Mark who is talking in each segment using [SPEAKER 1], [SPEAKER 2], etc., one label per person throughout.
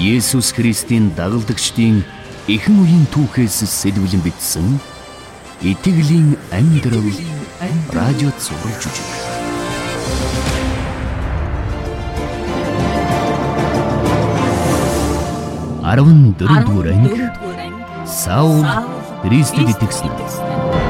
[SPEAKER 1] Есүс Христийн дагалдагчдын эхэн үеийн түүхээс сэлбэлэн бичсэн Итгэлийн амьдрал радио цаурын жүжиг. Арван дөрөвдүгээр анги Саул Христэд итгэсэн.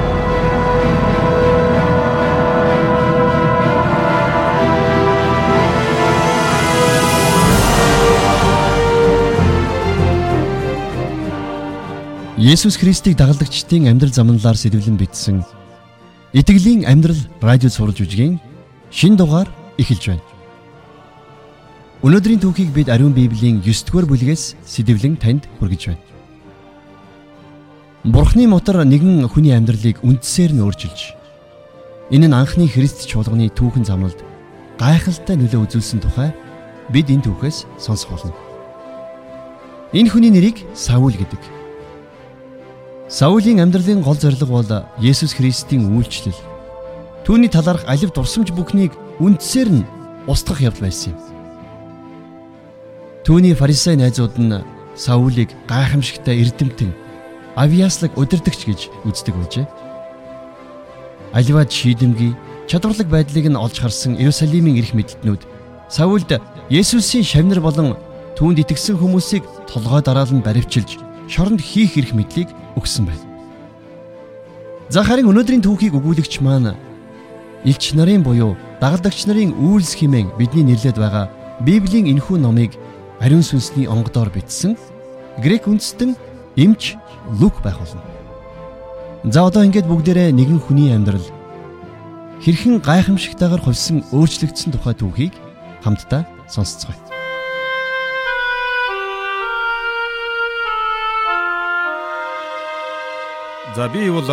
[SPEAKER 2] Есүс Христийг дагалдагчдын амьдрал замналаар сэтвэлэн бичсэн Итгэлийн амьдрал радио сурж үжигийн шин дугаар эхэлж байна. Өнөөдрийн түүхийг бид ариун Библийн 9-р бүлгээс сэтвэлэн танд хүргэж байна. Бурхны мотор нэгэн хүний амьдралыг үндсээр нь өөрчилж энэ нь анхны Христ чуулганы түүхэн замналд гайхалтай нөлөө үзүүлсэн тухай бид энэ түүхээс сонсох болно. Энэ хүний нэрийг Саул гэдэг. Саулийн амьдралын гол зорилго бол Есүс Христийн үйлчлэл. Түүний талаарх алив дурсамж бүхнийг үндсээр нь устгах явдал байсан юм. Түүний фарисей найзууд нь Саулийг гайхамшигтай эрдэмтэн, авьяаслаг удирдагч гэж үздэг байжээ. Аливаад шийдэмгий, чадварлаг байдлыг нь олж харсан Иерусалимийн эрх мэдлтнүүд Саулд Есүсийн шавнар болон түүнд итгэсэн хүмүүсийг толгой дараалан баривчилж шоронд хийх эрх мэдлийг өгсөн байна. За харин өнөөдрийн түүхийг өгүүлэгч маань элч нарын буюу дагалдагч нарын үйлс хэмээн бидний нэрлэдэг байгаа Библийн энэхүү номыг ариун сүнсний онгодоор бичсэн грек үндэстэн эмч Лук байх болно. За одоо ингээд бүгдээрээ нэгэн хүний амьдрал хэрхэн гайхамшигтайгаар хувьсан өөрчлөгдсөн тухай түүхийг хамтдаа сонсцгоё.
[SPEAKER 3] За би бол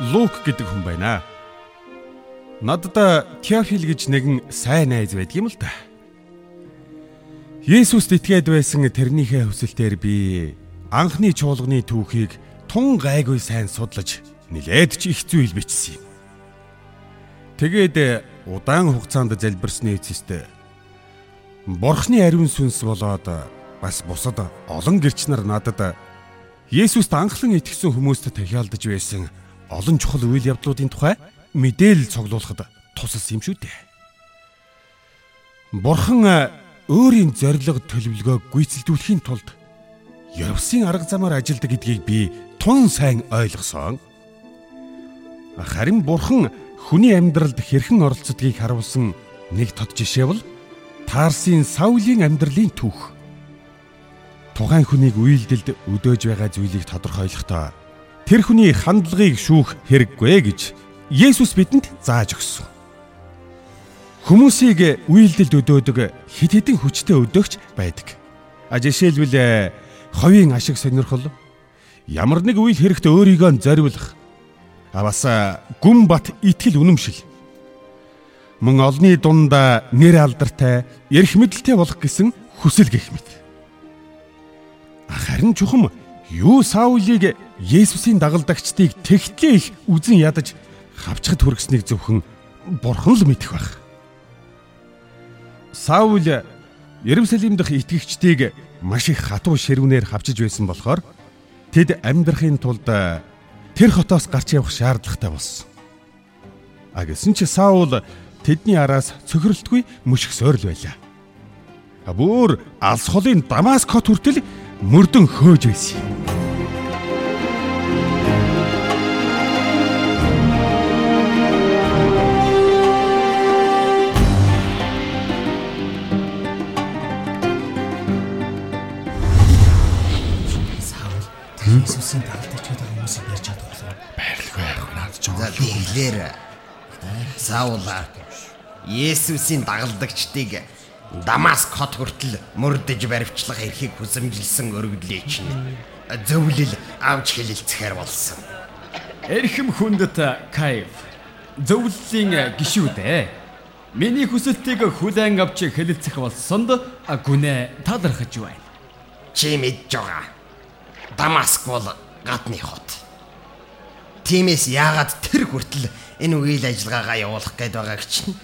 [SPEAKER 3] Лук гэдэг хүн байна. Надад Теофил гэж нэгэн сайн найз байдаг юм л да. Есүст итгээд байсан тэрнийхээ хүсэлтээр би анхны чуулганы түүхийг тун гайгүй сайн судлаж нилээд ч их зүйл бичсэн юм. Тэгээд удаан хугацаанд залбирсны эцэст Бурхны ариун сүнс болоод бас бусад олон гэрч нар надад Есүст анхлан итгэсэн хүмүүст тахиалдаж байсан олон чухал үйл явдлуудын тухай мэдээлэл цуглуулахад тусалсан юм шүү дээ. Бурхан өөрийн зориг төлөвлөгөөг гүйцэлдүүлэхийн тулд Явсын арга замаар ажилдаг гэдгийг би тун сайн ойлгосон. Харин Бурхан хүний амьдралд хэрхэн оролцдгийг харуулсан нэг тод жишээ бол Тарсын Саулийн амьдралын түүх тухайн хүнийг үйлдэлд өдөөж байгаа зүйлийг тодорхойлохдоо тэр хүний хандлагыг шүүх хэрэггүй гэж Есүс бидэнд зааж өгсөн. Хүмүүсийг үйлдэлд өдөөдөг хит хитэн хүчтэй өдөөгч байдаг. А жишээлбэл ховийн ашиг сонирхол ямар нэг үйл хэрэгт өөрийгөө зориулах а бас гүн бат итгэл үнэмшил мөн олны дундаа нэр алдартай эрх мэдэлтэй болох гэсэн хүсэл гэх мэт. Харин чухам юу Саулийг Есүсийн дагалдагчдыг тэгтлээ их үзен ядаж хавчхад хүргэснийг зөвхөн бурхан л мэдэх байх. Саул Иерусалим дахь итгэгчдийг маш их хатуу ширвнээр хавчиж байсан болохоор тэд амьдрахын тулд тэр хотоос гарч явах шаардлагатай болсон. А гэсэн чи Саул тэдний араас цөхрөлтгүй мөшгсөөр л байлаа. Бүр алс холын Дамаск хот хүртэл мөрдөн хөөж байсан юм.
[SPEAKER 4] Иесусийн дагалдаж байгаа хүмүүсийг ярьж чадах болов уу?
[SPEAKER 3] Байрлгүй байх наад ч
[SPEAKER 5] За тэгэхээр Саула Есүсийн дагалдагчдыг Дамаск хот хүртэл мөрдөж баривчлах эрхийг хүсэмжилсэн өргөдлөө чинь зөвлөл авч хэлэлцэхээр болсон.
[SPEAKER 6] Эрхэм хүндэт Кайв зөвлөлийн гişүүд ээ. Миний хүсэлтийг хүлээн авч хэлэлцэх болсонд гүнээ талархаж байна.
[SPEAKER 5] Чи мэдж байгаа. Дамаск бол гадны хот. Тимээс яагаад тэр хүртэл энэ үйл ажиллагаагаа явуулах гээд байгааг чинь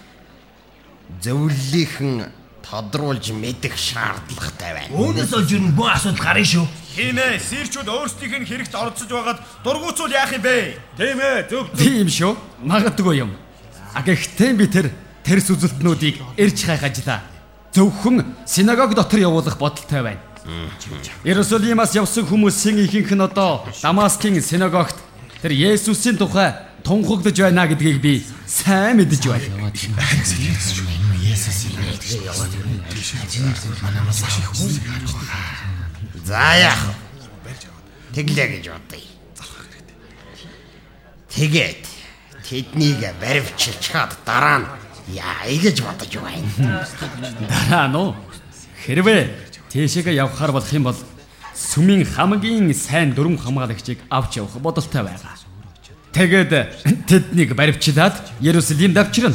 [SPEAKER 5] зөвлөлийнхэн тодруулж мэдэх шаардлагатай байна.
[SPEAKER 4] Үүнээс олж юу бүх асуудал гарна шүү.
[SPEAKER 7] Ээ, сэрчүүд өөрсдийнх нь хэрэгт оролцож байгаад дургуутсуул яах юм бэ? Тийм ээ, зөв зөв.
[SPEAKER 6] Тийм шүү. Магадгүй юм. А гэхдээ би тэр тэрс үзэлтнүүдийг эрж хайхажлаа. Зөвхөн синагог дотор явуулах бодолтой байна. Иерусалимаас явсан хүмүүсийн ихэнх нь одоо Дамаскын синагогт тэр Есүсийн тухай тунхаглаж байна гэдгийг би сайн мэдэж байна.
[SPEAKER 5] За яах вэ? Тэглээ гэж бодъё. Тэгээд тэднийг баривчилж чад дараа нь яая гэж бодож байна.
[SPEAKER 6] Дараа нь? Хэрвээ тийшээгээ явхаар болох юм бол сүмийн хамгийн сайн дөрвөн хамгаалагчийг авч явах бодолтой байгаа. Тэгээд тэднийг баривчлаад Ерүсалимд авчирна.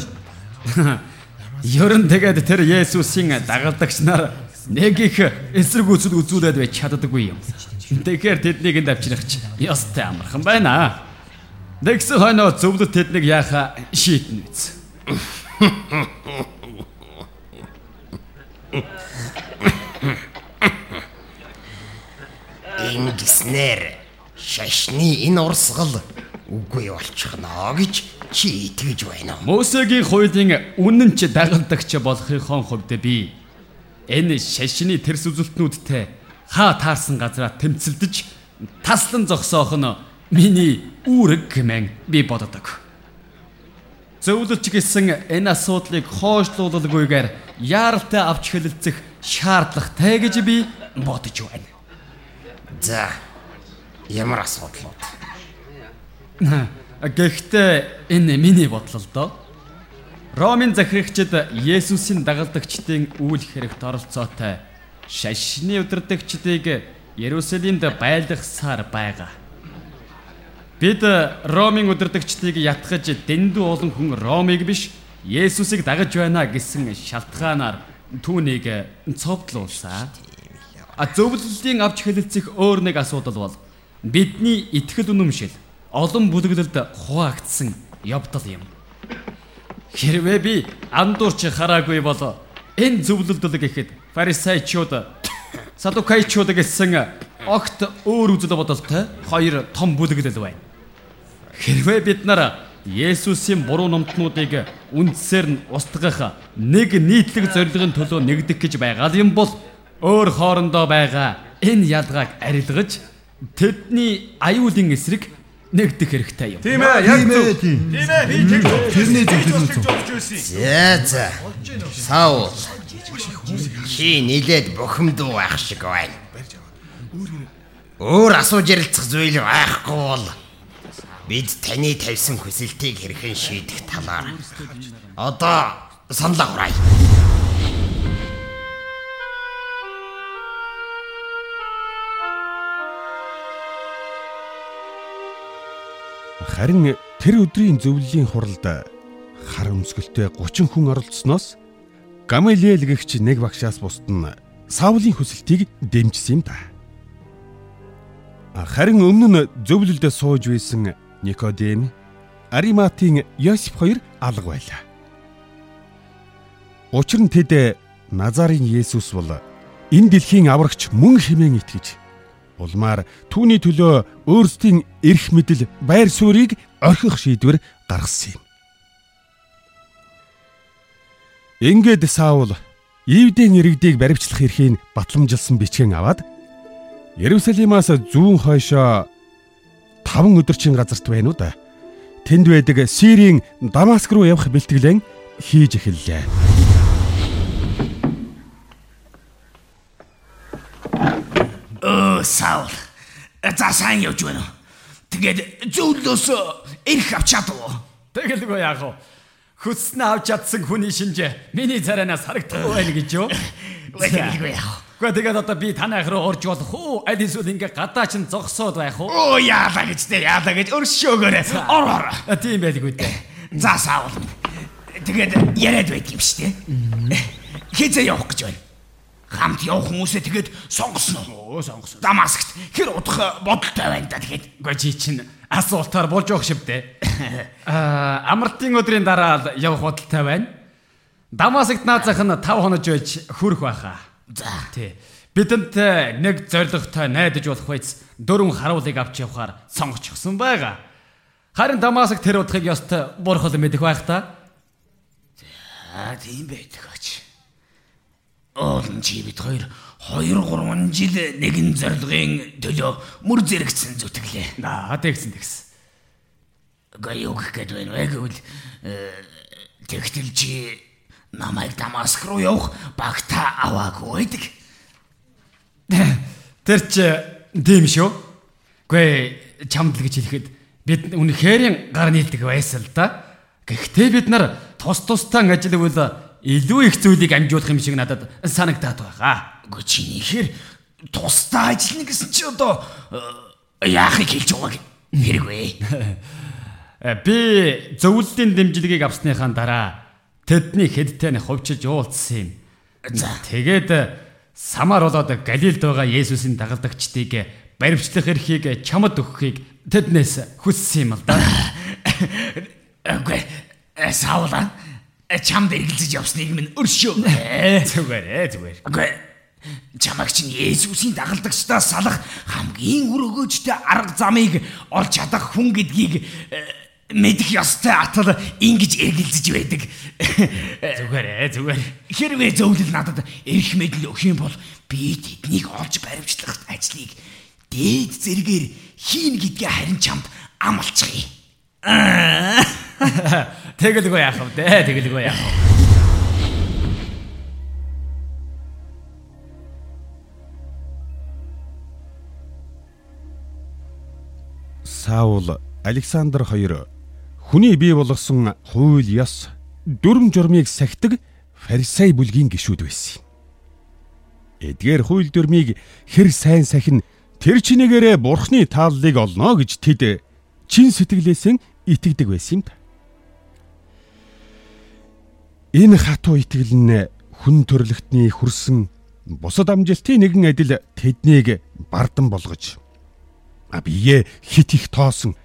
[SPEAKER 6] Ер нь тэгээд тэр Есүсийн дагалдагч нар нэг их эсрэг үзэл үзүүлээд байж чаддаггүй юм. Тэгэхээр тэднийг энд авчрах ч ёстой амархан байна. Нэгс хойноо зөвлөд тэднийг яаха шийтнэ биз.
[SPEAKER 5] Ингэснээр шашны энэ урсгал үгүй болчихно гэж чи итгэж байна уу?
[SPEAKER 6] Мосегийн хуулийн үнэн ч дагалдагч болохын хувьд би энэ шашны тэрс үзэлтнүүдтэй хаа таарсан газараа тэмцэлдэж таслан зогсоох нь миний үүрэг гэмэн би боддог. Зөвлөлч гэсэн энэ асуудлыг хойшлуулалгүйгээр яаралтай авч хэлэлцэх шаардлагатай гэж би бодож байна.
[SPEAKER 5] За. Ямар асуудлууд?
[SPEAKER 6] Гэхдээ энэ миний бодлол доо. Ромын захирагчид Есүсийн дагалдагчдын үйл хэрэгт оролцоотой шашны удирдагчдыг Ерүсалимд байлгасаар байгаа. Бид Ромын удирдагчдыг ятгах дэндүү олон хүн Ромыг биш Есүсийг дагаж байна гэсэн шалтгаанаар түүнийг цовдлуулсан. А зөвлөлийн авч хэлэлцэх өөр нэг асуудал бол бидний итгэл үнэмшил олон бүлэглэлд хуваагдсан явдал юм. Хэрвээ би андуурч хараагүй бол энэ зөвлөлдөл гэхэд фарисеучуд садукайчуд гэсэн огт өөр үзэл бодолтой хоёр том бүлэглэл байна. Хэрвээ бид нар Есүсийн буруу номтнуудыг үндсээр нь устгах нэг нийтлэг зорилгын төлөө нэгдэх гэж байгаа юм бол өөр хоорондоо байгаа энэ ялгааг арилгаж тэдний аюулын эсрэг нэгдэх хэрэгтэй юм.
[SPEAKER 7] Тийм ээ, яг зөв.
[SPEAKER 4] тийм.
[SPEAKER 7] Ээ, би тэг.
[SPEAKER 4] Тэрний зөв, тэрний зөв.
[SPEAKER 5] За за. Саул. Чи нилээд бухимдуу байх шиг байна. Өөр асууж ярилцах зүйл байхгүй бол бид таны тавьсан хүсэлтийг хэрхэн шийдэх талаар одоо санал аврая.
[SPEAKER 3] Харин тэр өдрийн зөвлөлийн хуралд хар өмсгөлтэй 30 хүн оролцсноос Гамалиэл гэгч нэг багшаас бусд нь Саулийн хүсэлтийг дэмжсэн юм да. Харин өмнө нь зөвлөлдөө сууж байсан Никодем, Ариматын Йосеф хоёр алга байлаа. Учир нь тэд Назарын Есүс бол энэ дэлхийн аврагч мөн хэмээн итгэж улмаар түүний төлөө өөрсдийн эрх мэдэл байр суурийг орхих шийдвэр гаргасан юм. Ингээд Саул Ивдийн иргэдийг баривчлах эрхийг батламжилсан бичгэн аваад Ерүсалимаас зүүн хойшоо 5 өдөрчин газарт байна уу да. Тэнд байдаг Сирийн Дамаск руу явах бэлтгэлэн хийж эхэллээ.
[SPEAKER 4] Саул. За сайн явж байна уу? Тэгээд зөвлөөс эрх авч чадав.
[SPEAKER 6] Тэгэлгүй яах вэ? Хүснэ авч чадсан хүний шинжээ миний царайнаас харагдахгүй байна гэж юу?
[SPEAKER 4] Үгүй яах.
[SPEAKER 6] Гэхдээ тэгээд одоо би танайх руу орж болох уу? Аль эсвэл ингээ гадаа чин зогсоод байх уу?
[SPEAKER 4] Оо яалаа гэж тэ яалаа гэж өршөөгөөрэй. Ор ор.
[SPEAKER 6] А, Тийм байлгүй дээ.
[SPEAKER 4] За Саул. Тэгээд яриад байдаг юм шүү дээ. Хизээ явах гэж байна. Хамт явах хүмүүсээ тэгээд сонгосно.
[SPEAKER 6] Оо сонгосон.
[SPEAKER 4] Дамаскт хэр удах бодолтой байна да тэгээд.
[SPEAKER 6] Гэхдээ чи чинь асуултаар болж явах шивдэ. Аа, амралтын өдрийн дараа л явах бодолтой байна. Дамасагт наазах нь 5 хонож байж хүрэх байхаа.
[SPEAKER 4] За.
[SPEAKER 6] Тий. Бидэнд э, нэг зоригтой найдаж болох байц дөрвөн харуулыг авч явахаар сонгочихсон байгаа. Харин Дамасаг тэр удахыг ёстой бурхал мэдэх байх та.
[SPEAKER 4] Аа тийм байдаг ач. Олон чи бид хоёр 2 3 жил нэгэн зорилгын төлөө мөр зэрэгцэн зүтгэлээ.
[SPEAKER 6] Аа тэгсэн тэгсэн.
[SPEAKER 4] Гээд байна вэ гэвэл э, тэгтэл чи намайг Дамаск руу явах багта аваагүй байдаг.
[SPEAKER 6] Тэр чи тийм шүү. Гүй чамд л гэж хэлэхэд бид үнэхээр гар нийлдэг байсан л да. Гэхдээ бид нар тус тустай ажиллавал илүү их зүйлийг амжуулах юм шиг надад санагдаад байгаа.
[SPEAKER 4] Үгүй чи нэхэр тусдаа ажиллана гэсэн чи одоо э, яахыг хэлж байгааг хэрэгвэ.
[SPEAKER 6] Э, Би зөвлөлийн дэмжлэгийг авсныхаа дараа тэдний хэдтэй нь хувьчилж уулзсан юм.
[SPEAKER 4] За.
[SPEAKER 6] Тэгээд э, самар болоод Галилд байгаа Есүсийн дагалдагчдыг баривчлах эрхийг чамд өгөхийг тэднээс хүссэн юм л да.
[SPEAKER 4] Үгүй э, саула чамд эргэлзэж явсныг минь өршөө.
[SPEAKER 6] Зүгээр ээ зүгээр.
[SPEAKER 4] Үгүй чамаг чинь Есүсийн дагалдагчдаас салах хамгийн үр өгөөжтэй арга замыг олж чадах хүн гэдгийг э, мэдэх ёстой атал ингэж эргэлзэж байдаг.
[SPEAKER 6] Зүгээр ээ зүгээр.
[SPEAKER 4] Хэрвээ зөвлөл надад эрх мэдэл өгөх юм бол би тэднийг олж баримтлах ажлыг дээд зэргээр хийн гэдгээ харин чамд амлацгий.
[SPEAKER 6] Тэгэлгүй яах вэ? Тэгэлгүй яах вэ?
[SPEAKER 3] Саул Александр хоёр хүний бий болгосон хууль ёс дүрм журмыг сахидаг фарисей бүлгийн гишүүд байсан. Эдгээр хууль дүрмийг хэр сайн сахин тэр чинэгээрээ бурхны тааллыг олно гэж тэд чин сэтгэлээсээ итгэдэг байсан юм да. Энэ хатуу итгэл нь хүн төрлөختний хүрсэн бусад амжилтын нэгэн адил тэднийг бардан болгож бие хит их тоосон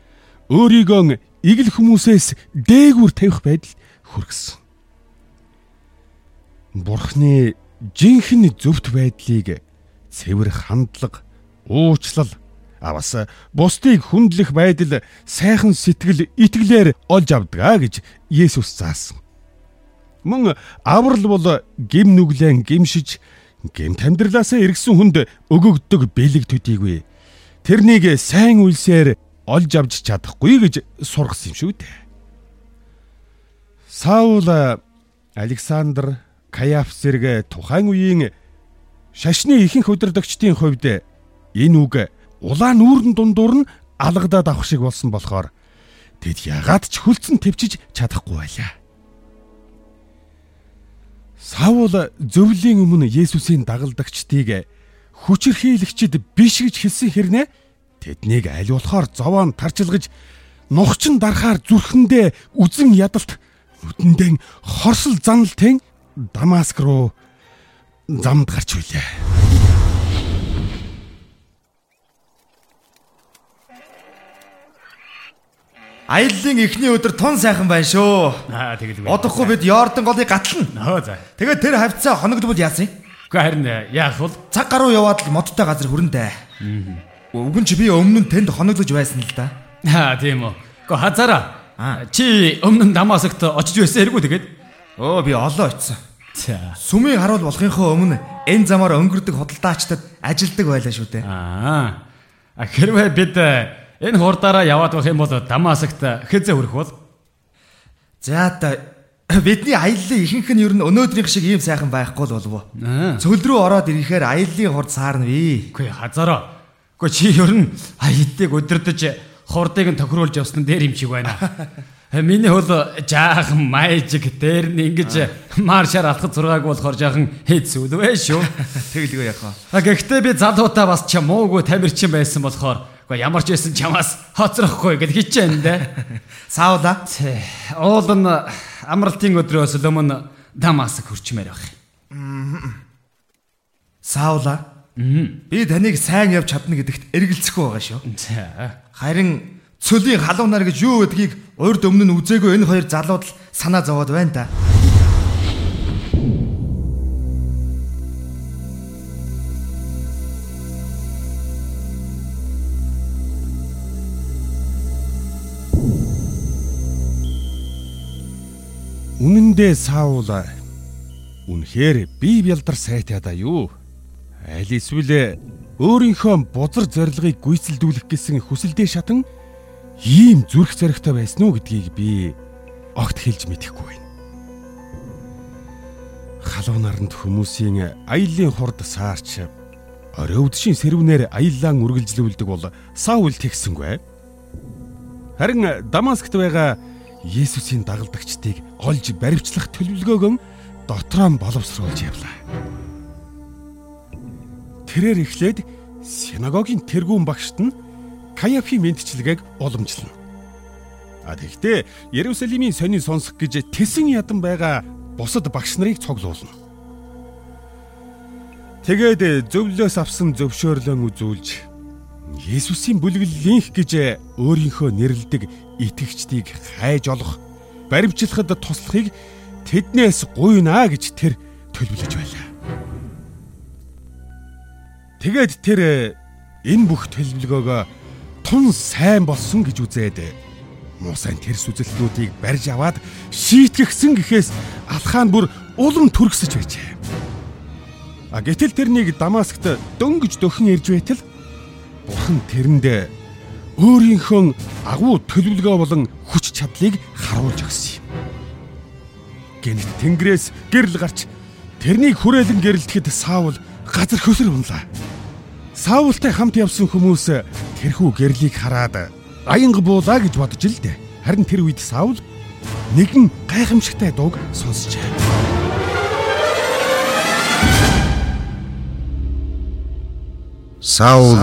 [SPEAKER 3] өөрийгөө игэл хүмүүсээс дээгүр тавих байдал хүргэсэн. Бурхны жинхэнэ зөвхт байдлыг цэвэр хандлага, уучлал а бас бусдыг хүндлэх байдал сайхан сэтгэл итгэлээр олж авдгаа гэж Есүс заасан. Мөн аврал бол гим нүглэн гимшиж гэмт амьдралаасаа эргэсэн хүнд өгөгддөг бэлэг төдийгүй тэрнийг сайн үйлсээр олж авч чадахгүй гэж сургасан юм шүү дээ. Саул Александр Каяф зэрэг тухайн үеийн шашны ихэнх удирдагчдын хувьд энэ үг улаан нүүрэн дундуур нь алгадаад авах шиг болсон болохоор тэд ягаад ч хөлцөн төвчж чадахгүй байлаа. Саул зөвлийн өмнө Есүсийн дагалдагчдыг хүчирхийлэгчд биш гэж хэлсэн хэрнээ тэднийг аль болохоор зовоон тарчилгаж нухчин дарахаар зүрхэндээ үзэн ядалт нүдэндээ хорсол заналтын Дамаск руу замд гарч хүлээ.
[SPEAKER 7] Аяллаа эхний өдөр тун сайхан байна шүү.
[SPEAKER 6] Аа тэгэлгүй.
[SPEAKER 7] Одохгүй бид Йордан голыг гатлна.
[SPEAKER 6] Нөө за.
[SPEAKER 7] Тэгээд тэр хавцаа хоногдвол яасан юм?
[SPEAKER 6] Гэхдээ харин э, яах вэ?
[SPEAKER 7] Цаг гаруй яваад л модтой газар хүрэндэ. Өвгөн чи би өмнө нь тэнд хоногдож байсан л да.
[SPEAKER 6] Аа тийм үү. Гэхдээ хазаараа.
[SPEAKER 7] Аа.
[SPEAKER 6] Чи өмнө нь Дамасагт очиж байсан хэрэггүй тэгээд.
[SPEAKER 7] Өө би олоо очсон.
[SPEAKER 6] За.
[SPEAKER 7] Сүмийн харуул болохынхоо өмнө энэ замаар өнгөрдөг худалдаачдад ажилдаг байлаа шүү дээ.
[SPEAKER 6] Аа. А хэрвээ бид э, энэ хурдаараа яваад байх юм бол Дамасагт хэзээ хүрэх бол?
[SPEAKER 7] За та бидний аяллаа ихэнх нь ер нь өнөөдрийнх шиг ийм сайхан байхгүй л болов уу? Цөл рүү ороод ирэхээр аяллаа хурд саарна вэ.
[SPEAKER 6] Үгүй хазаараа. Үгүй чи ер нь аялтыг өдөрдөж хурдыг нь тохируулж явсан дээр юм шиг байна. Миний хөл жаахан майжик дээр нь ингэж маршаар алхаж зургааг болохоор жаахан хэцүү вэ шүү.
[SPEAKER 7] Тэгэлгүй яхаа.
[SPEAKER 6] Гэхдээ би залуутаа бас ч муугүй тамирчин байсан болохоор үгүй ямар ч байсан чамаас хоцрохгүй гэж хичээн дээ.
[SPEAKER 7] Сауда.
[SPEAKER 6] Тэ, Уул нь амралтын өдрөөс л өмнө Дамаск хүрчмээр байх.
[SPEAKER 7] Саула. Би таныг сайн явж чадна гэдэгт эргэлзэхгүй байгаа шүү. Харин цөлийн халуунаар гэж юу гэдгийг урд өмнө нь үзээгүй энэ хоёр залууд л санаа зовоод байна та.
[SPEAKER 3] Үндэ Саул үнэхээр бие бялдар сайтай да юу? Аль эсвэл өөрийнхөө бузар зорилгыг гүйцэлдүүлэх гэсэн хүсэлдээ шатан ийм зүрх зоригтой байсан уу гэдгийг би огт хэлж мэдэхгүй байна. Халуун наранд хүмүүсийн аяллаа хурд саарч орой өдшийн сэрвнээр аяллаа үргэлжлүүлдэг бол Саул тэгсэнгүй. Харин Дамаскт байгаа Есүсийн дагалдагчдыг олж баривчлах төлөвлөгөөгөө дотроо боловсруулж явлаа. Тэрээр эхлээд синагогийн тэргүүн багшд нь Каяфи мэдчилгээг уламжлана. А тэгтээ Ерүсалимийн сонин сонсох гэж тесэн ядан байгаа бусад багш нарыг цуглуулна. Тэгээд зөвлөөс авсан зөвшөөрлөн үзүүлж Есүсийн бүлэглэлийнх гэж өөрийнхөө нэрлдэг итгэгчдийг хайж олох, баримтлахад туслахыг тэднээс гуйнаа гэж тэр төлөвлөж байлаа. Тэгээд тэр энэ бүх төлөвлөгөөгөө тун сайн болсон гэж үзээд муусайн тэрс үзэлтнүүдийг барьж аваад шийтгэгсэн гэхээс алхаан бүр улам түргсэж байжээ. А гэтэл тэрнийг Дамаскт дөнгөж дөхөн ирж байтал бурхан тэрэнд өөрийнхөө агуу төлөвлөгөө болон хүч чадлыг харуулж өгсөн юм. Гэнэт Тэнгэрээс гэрэл гарч тэрнийг хүрээлэн гэрэлтэхэд Саул газар хөсөр унлаа. Саултай хамт явсан хүмүүс тэрхүү гэрлийг хараад аянга буулаа гэж бодож л дээ. Харин тэр үед Саул нэгэн гайхамшигтай дууг сонсчээ.
[SPEAKER 8] Саул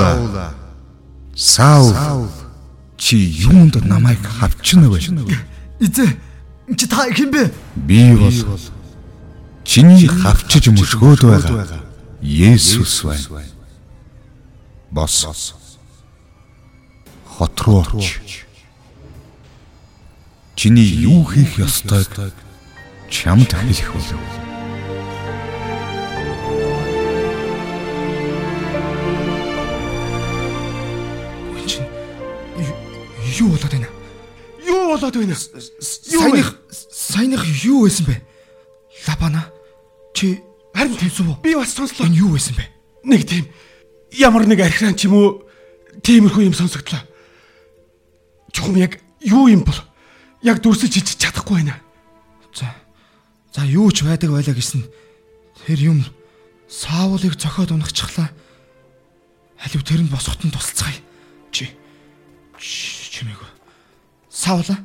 [SPEAKER 8] Саул чи юунд намайг хавчна вэ?
[SPEAKER 9] Эзэ чи та хэн бэ?
[SPEAKER 8] Би бол чиний хавчиж мөшгөөд байгаа Есүс байна. Бос. Хот руу орч. Чиний юу хийх ёстойг чамд хэлэх болов.
[SPEAKER 9] Юу болоод байна?
[SPEAKER 3] Юу болоод байна?
[SPEAKER 9] Саяных саяных юу байсан бэ? Лабана чи харин тэнцүү үү?
[SPEAKER 3] Би бас сонслоо.
[SPEAKER 9] Энэ юу байсан бэ?
[SPEAKER 3] Нэг тийм ямар нэг архиран ч юм уу тиймэрхүү юм сонсогдлоо. Чухам яг юу юм бол? Яг дүрсэж ич чадахгүй байна.
[SPEAKER 9] За. За юу ч байдаг байлаа гэсэн тэр юм Саулыг зохиод унахчихлаа. Халив тэр нь босгоход нь тусалцгаая. Чи чимээгөө. Саула.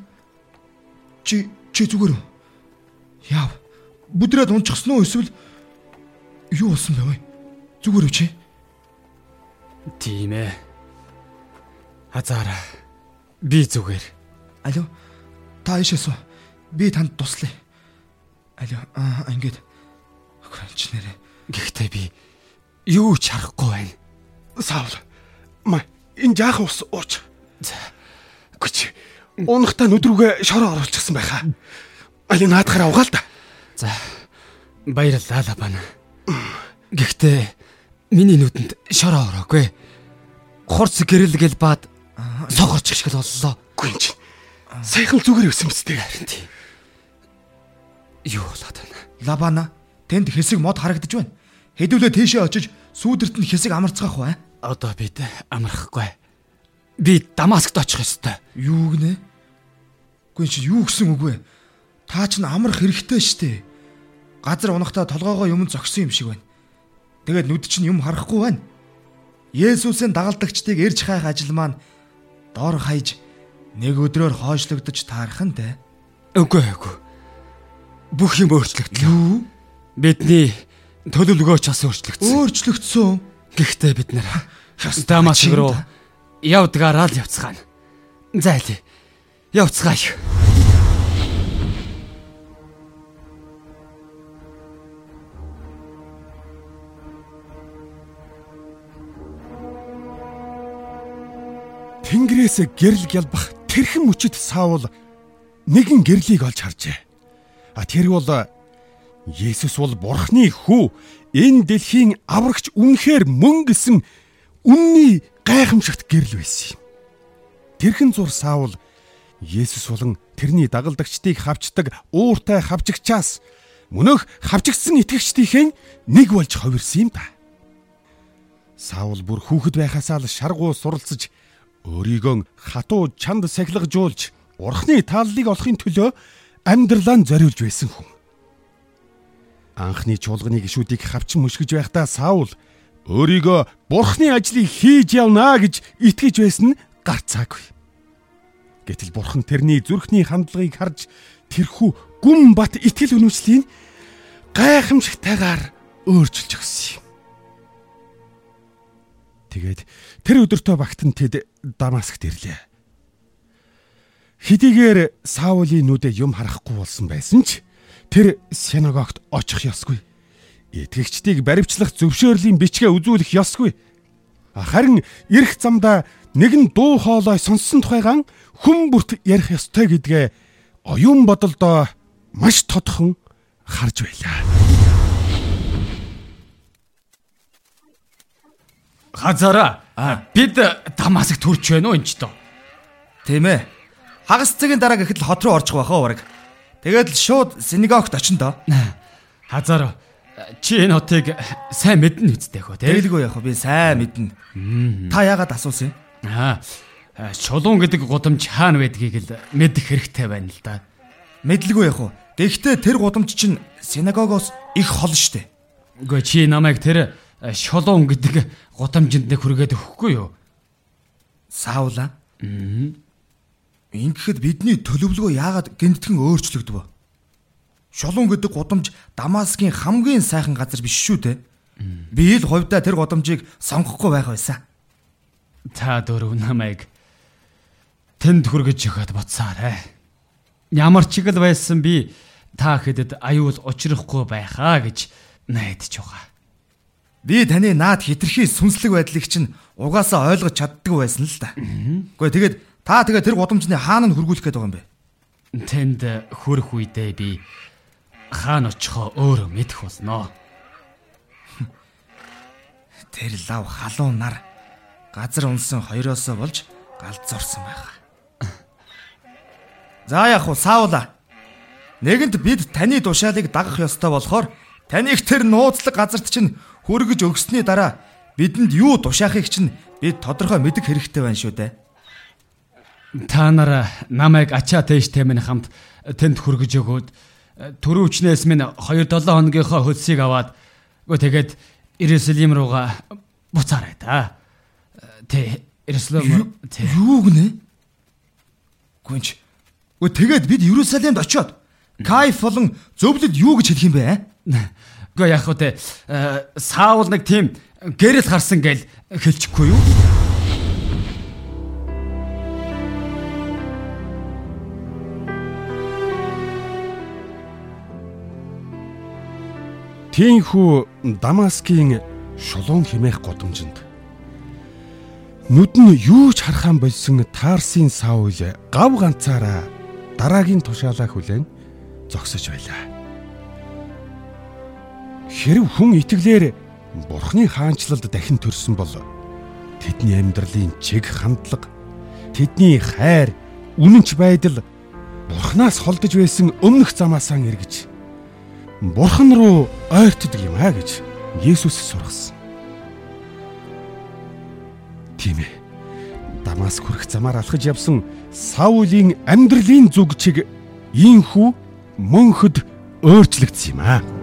[SPEAKER 9] Чи чи зүгээр үү? Яав. Бүдрээд унчихсан уу эсвэл юу болсон бэ вэ? Зүгээр үү чи?
[SPEAKER 6] Тийм ээ. Хазаараа. Би зүгээр.
[SPEAKER 9] Алло. Та ишээс үү? Би танд туслая. Алло. Аа ингээд. Хөнч нэрэ.
[SPEAKER 6] Гэхдээ би юу ч харахгүй байна.
[SPEAKER 3] Саул. Ма энэ жаахан ус ууч. Гүч. Унахтаа нүдрүүгээ шороо оруулчихсан байхаа. Али наадахаар авгаа л да.
[SPEAKER 6] За. Баярлалаа лабана. Гэхдээ миний нүдэнд шороо ороогүй. Хурц гэрэл гэл баад согорч шиг л боллоо.
[SPEAKER 3] Гүнч. Саяхан зүгээр өсөн мэт.
[SPEAKER 6] Харин тийм. Юу болоод байна?
[SPEAKER 9] Лабана тэнд хэсэг мод харагдаж байна. Хэдүүлээ тийшээ очиж сүүдэрт нь хэсэг амарцгаах бай.
[SPEAKER 6] Одоо бид амрахгүй. Би Дамаскт очих ёстой.
[SPEAKER 9] Юу гинэ? Гүн чи юу гэсэн үг вэ? Та ч н амрах хэрэгтэй штэ. Газар унахтаа толгоогоо юм зогсон юм шиг байна. Тэгээд нүд чинь юм харахгүй байна. Есүсийн дагалдагчдыг эрж хайх ажил маань дор хаяж нэг өдрөөр хойшлогдож таарах нь те.
[SPEAKER 6] Үгүй үгүй. Бүх юм өөрчлөгдлөө. Бидний төлөвлөгөөч бас өөрчлөгдсөн.
[SPEAKER 9] Өөрчлөгдсөн.
[SPEAKER 6] Гэхдээ бид нэр Дамаск руу явдгаараа л явцгаана. Зайлээ. Явцгаая.
[SPEAKER 3] Тэнгэрээс гэрэл гялбах тэрхэн мөчөд Саул нэгэн гэрлийг олж харжээ. А тэр бол Есүс бол Бурхны хүү. Энэ дэлхийн аврагч үнэхээр мөн гэсэн үнний гайхамшигт гэрэл байсан юм. Тэрхэн зур Саул Есүс болон тэрний дагалдагчдыг хавчдаг ууртай хавчигчаас мөнөх хавчигдсан итгэгчдийн нэг болж ховирсан юм да. Саул бүр хүүхэд байхасаа л шаргуу суралцж өөрийгөө хатуу чанд сахилгажуулж урхны тааллыг олохын төлөө амьдралаа зориулж байсан хүн. Анхны чуулганы гişүүдийг хавчин мөшгөж байхдаа Саул өөрийгөө бурхны ажлыг хийж явнаа гэж итгэж байсан нь гарцаагүй. Гэтэл бурхан тэрний зүрхний хандлагыг харж тэрхүү гүн бат итгэл үнэмшлийг гайхамшигтайгаар өөрчилж өгсөн юм. Тэгээд тэр өдөртөө багтан тэд Дамаск ирлээ. Хэдийгээр Саулийн нүдэ юм харахгүй болсон байсан ч тэр синагогт очих ёсгүй. Итгэгчдийг баривчлах зөвшөөрлийн бичгээ үзүүлэх ёсгүй. Харин эрх замдаа нэгэн дуу хоолой сонссон тухайгаан хүн бүрт ярих ёстой гэдгээ оюун бодолдоо маш тодхон харж байлаа.
[SPEAKER 6] Хазара бид Дамаск төрч байна уу энэ ч тоо.
[SPEAKER 9] Тийм ээ. Хагас цагийн дараа гэхэд л хот руу орчих байхаа ураг. Тэгээд л шууд синагогт очин доо.
[SPEAKER 6] Хазара чи энэ хотыг сайн мэднэ үсттэй хөө тий.
[SPEAKER 9] Тэгэлгүй яг би сайн мэднэ. Та яагаад асуусан юм?
[SPEAKER 6] Аа шулуун гэдэг гудамж хаана байдгийг л мэдэх хэрэгтэй байна л да.
[SPEAKER 9] Мэдлгүй яг уу. Гэхдээ тэр гудамж чинь синагогоос их хол штэ.
[SPEAKER 6] Үгүй чи намайг тэр шулуун гэдэг гудамжинд нэг хүргээд өгөхгүй юу?
[SPEAKER 9] Саула. Аа. Ингэхэд бидний төлөвлөгөө яагаад гинтгэн өөрчлөгдөв? Шулуун гэдэг гудамж Дамаскын хамгийн сайхан газар биш шүү дээ. Би л хувьдаа тэр гудамжийг сонгохгүй байх байсан.
[SPEAKER 6] Та дөрөв намайг тэнд хүргэж өгöd буцаарай. Ямар ч игэл байсан би та хэдэд аюул учрахгүй байхаа гэж найдаж байгаа.
[SPEAKER 9] Би таны наад хитрхи сүнслэг байдлыг чинь угаасаа ойлгож чаддгүй байсан л да. Гэхдээ тэгээд та тэгээ тэр гудамжны хаана нь хөргүүлэх гээд байгаа юм бэ?
[SPEAKER 6] Тэнд хөрөх үедээ би хаана очихоо өөрөө мэдэх болноо.
[SPEAKER 9] Тэр лав халуун нар газар унсан хоёроосоо болж галзуурсан байх. За яг уу саавла. Нэгэнт бид таны тушаалыг дагах ёстой болохоор таныг тэр нууцлаг газарт чинь хөргөж өгсөний дараа бидэнд юу тушаахыг чинь бид тодорхой мэдэх хэрэгтэй байна шүү дээ.
[SPEAKER 6] Та нар намайг ачаа тэжтэй минь хамт тэнд хөргөж өгөөд төрөвчнээс минь 2-7 хоногийнхоо хөлсийг аваад үгүй тэгээд Иерусалим руугаа буцаарай та. Тэ Иерусалим
[SPEAKER 9] тэ юу гинэ? Гүнч. Үгүй тэгээд бид Иерусалимд очиод Кайф болон зөвлөд юу гэж хэлэх юм бэ?
[SPEAKER 6] Үгүй яг хөө тэ Саул нэг тийм гэрэл харсан гээл хэлчихгүй юу?
[SPEAKER 3] Тийхүү Дамаскийн шулуун химээх годомжинд нүд нь юу ч харахаан болсон Тарсын Саул гав ганцаараа дараагийн тушаалаа хүлээн зогсож байлаа. Хэрв хүн итгэлээр Бурхны хаанчлалд дахин төрсөн бол тэдний амьдралын чиг хандлага, тэдний хайр, үнэнч байдал Бурхнаас холдож байсан өмнөх замаасаа эргэж Бурхан руу ойртдог юм а гэж Есүс сургасан. Тийм ээ. Дамаск хүрэх замаар алхаж явсан Саулийн амьдралын зүг чиг ийхүү мөнхөд өөрчлөгдсөн юм аа.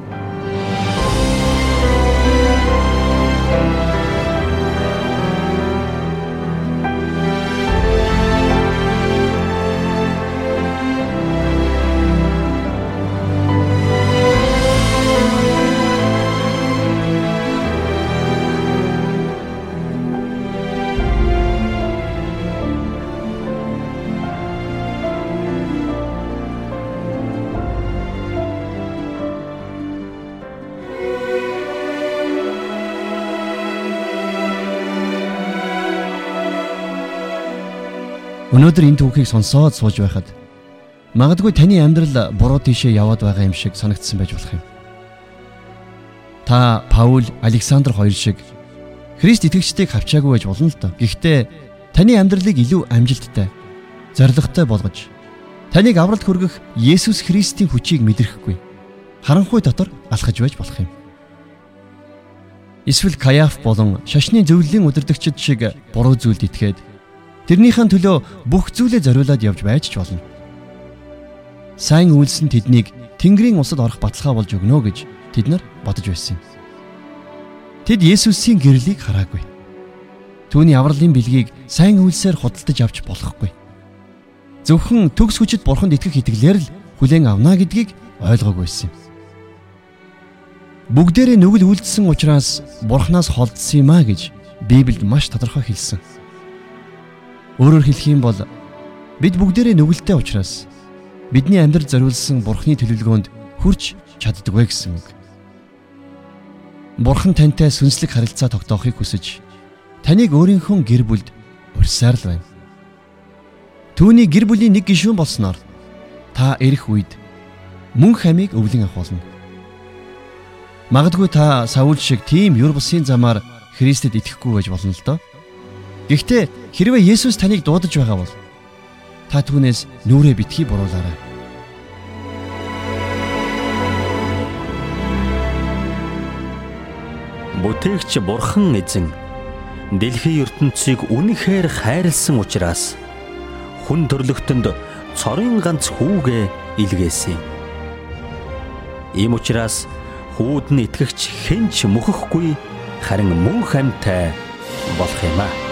[SPEAKER 2] Өнөөдөр энэ түүхийг сонсоод сууж байхад магадгүй таны амьдрал буруу тийшээ яваад байгаа юм шиг санагдсан байж болох юм. Та Паул, Александр хоёр шиг Христ итгэгчдийг хавчаагүй байж болно л доо. Гэхдээ таны амьдралыг илүү амжилттай, зоригтой болгож Таныг авралт хүргэх Есүс Христийн хүчийг мэдрэхгүй. Харанхуй дотор алхаж байж болох юм. Эсвэл Каяф болон шашны зөвлөлийн удирдагчид шиг буруу зүйлд итгээд тэрнийхэн төлөө бүх зүйлээ зориулаад явж байж ч болно. Сайн үйлс нь тэднийг Тэнгэрийн усад орох баталгаа болж өгнө гэж тэд нар бодож байсан юм. Тэд Есүсийн гэрлийг хараагүй. Түүний авралын бэлгийг сайн үйлсээр худалдаж авч болохгүй. Зөвхөн төгс хүчит бурханд итгэх итгэлээр л хүлээн авна гэдгийг ойлгоогүй байсан юм. Бүгдээрээ нүгэл үлдсэн учраас бурхнаас холдсон юм а гэж Библиэд маш тодорхой хэлсэн. Өөрөөр хэлэх юм бол бид бүгдээрээ нүгэлтэй учраас бидний амьдрал зориулсан бурхны төлөвлөгөөнд хүрч чаддаггүй гэсэн үг. Бурхан тантай сүнслэг харилцаа тогтоохыг хүсэж таныг өөрийнхөө гэр бүлд урьсаар л байна. Түүний гэр бүлийн нэг гишүүн болсноор та эрэх үед мөн хамийг өвлөн авах болно. Магадгүй та Саул шиг тийм юр бусын замаар Христэд итгэхгүй байж болно л доо. Гэхдээ хэрвээ Есүс таныг дуудаж байгаа бол та түүнээс нүрээ битгий буруулаарай.
[SPEAKER 1] Бүтээгч Бурхан эзэн дэлхийн ертөнцийг үнэхээр хайрлсан учраас хүн төрлөختөнд цорын ганц хүүгээ илгээсэн. Ийм учраас хүүд нь итгэгч хэн ч мөхөхгүй харин мөн хамтай болох юм аа.